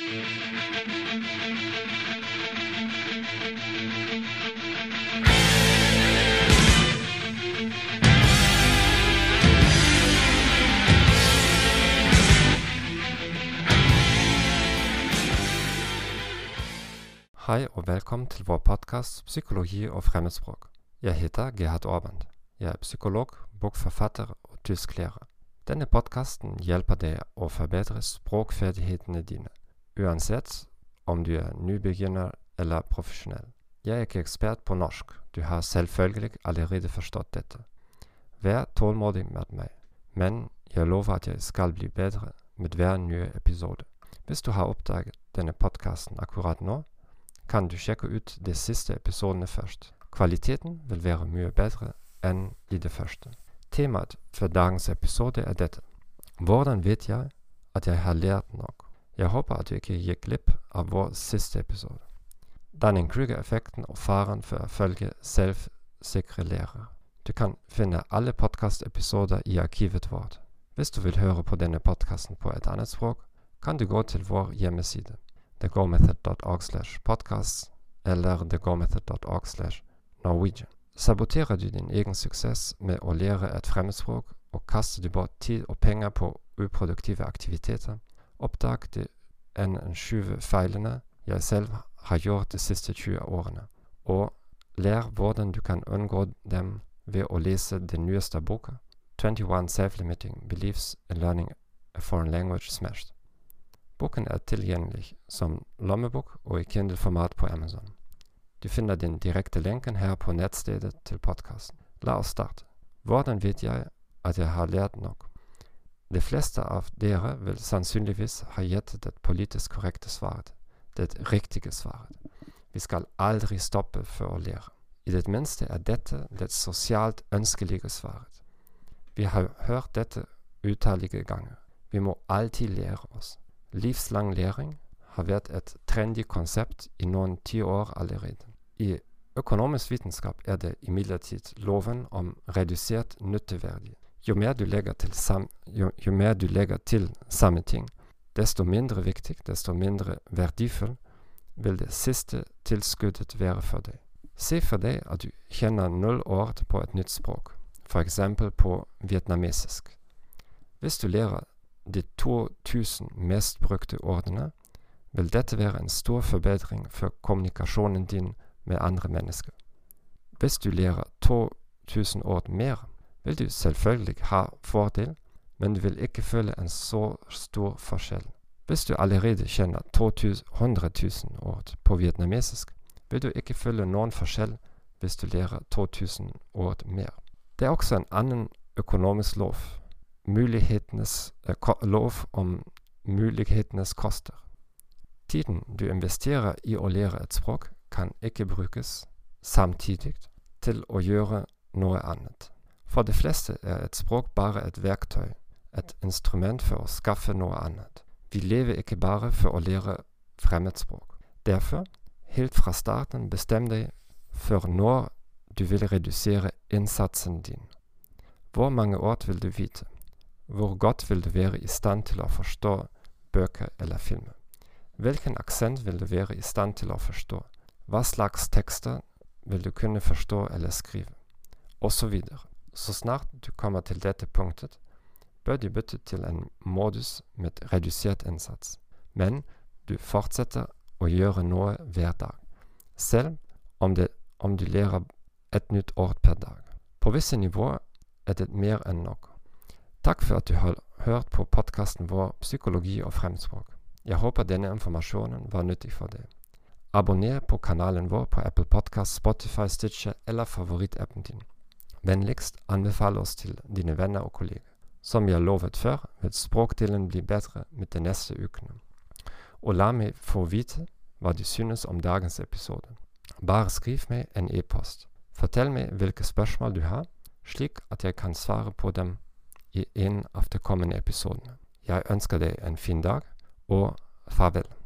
Hei og velkommen til vår podkast 'Psykologi og fremmedspråk'. Jeg heter Gerhard Aabend. Jeg er psykolog, bokforfatter og tysklærer. Denne podkasten hjelper deg å forbedre språkferdighetene dine, uansett om du er nybegynner eller profesjonell. Jeg er ikke ekspert på norsk, du har selvfølgelig allerede forstått dette. Vær tålmodig med meg, men jeg lover at jeg skal bli bedre med hver nye episode. Hvis du har oppdaget denne podkasten akkurat nå, kan du sjekke ut de siste episodene først. Kvaliteten vil være mye bedre enn i det første. Temaet for dagens episode er dette. Hvordan vet jeg at jeg har lært nok? Jeg håper at du ikke gikk glipp av vår siste episode. Dunning-Kruger-effekten og faren for å følge selvsikre lærere. Du kan finne alle podkastepisoder i arkivet vårt. Hvis du vil høre på denne podkasten på et annet språk, kan du gå til vår hjemmeside thegomethod.org slash podcast eller thegomethod.org slash Norwegian. Saboterer du din egen suksess med å lære et fremmedspråk, og kaster du bort tid og penger på uproduktive aktiviteter, oppdag du en sjuve feilene jeg selv har gjort de siste 20 årene, og lær hvordan du kan unngå dem ved å lese den nyeste boka, 21 Self-Limiting Beliefs in Learning a Foreign Language Smashed. Boken er tilgjengelig som lommebok og i Kindle-format på Amazon. Du finner den direkte lenken her på nettstedet til podkasten. La oss starte. Hvordan vet jeg at jeg har lært nok? De fleste av dere vil sannsynligvis ha gjettet det politisk korrekte svaret, det riktige svaret. Vi skal aldri stoppe for å lære. I det minste er dette det sosialt ønskelige svaret. Vi har hørt dette utallige ganger. Vi må alltid lære oss. Livslang læring har vært et trendy konsept i noen tiår allerede. I økonomisk vitenskap er det imidlertid loven om redusert nytteverdi. Jo mer du legger til, sam, jo, jo mer du legger til samme ting, desto mindre viktig, desto mindre verdifull vil det siste tilskuddet være for deg. Se for deg at du kjenner null ord på et nytt språk, f.eks. på vietnamesisk. Hvis du lærer de 2000 mest brukte ordene, vil dette være en stor forbedring for kommunikasjonen din med andre mennesker. Hvis du lærer 2000 ord mer, vil du selvfølgelig ha fordel, men du vil ikke føle en så stor forskjell. Hvis du allerede kjenner 200 000 ord på vietnamesisk, vil du ikke føle noen forskjell hvis du lærer 2000 ord mer. Det er også en annen økonomisk lov mulighetenes eh, lov om mulighetenes koster. Tiden du investerer i å lære et språk, kan ikke brukes samtidig til å gjøre noe annet. For de fleste er et språk bare et verktøy, et instrument for å skaffe noe annet. Vi lever ikke bare for å lære fremmedspråk. Derfor, helt fra starten, bestem deg for når du vil redusere innsatsen din. Hvor mange ord vil du vite? Hvor godt vil du være i stand til å forstå bøker eller filmer? Hvilken aksent vil du være i stand til å forstå? Hva slags tekster vil du kunne forstå eller skrive? Og så videre. Så snart du kommer til dette punktet, bør du bytte til en modus med redusert innsats. Men du fortsetter å gjøre noe hver dag, selv om, det, om du lærer et nytt ord per dag. På visse nivåer er det mer enn nok. Takk for at du har hørt på podkasten vår Psykologi og fremspråk. Jeg håper denne informasjonen var nyttig for deg. Abonner på kanalen vår på Apple Podcast, Spotify, Stitcher eller favorittappen din. Vennligst anbefal oss til dine venner og kolleger. Som jeg lovet før, vil språkdelen bli bedre med de neste ukene. Og la meg få vite hva du synes om dagens episode. Bare skriv meg en e-post. Fortell meg hvilke spørsmål du har, slik at jeg kan svare på dem i en av de kommende episodene. Jeg ønsker deg en fin dag, og farvel.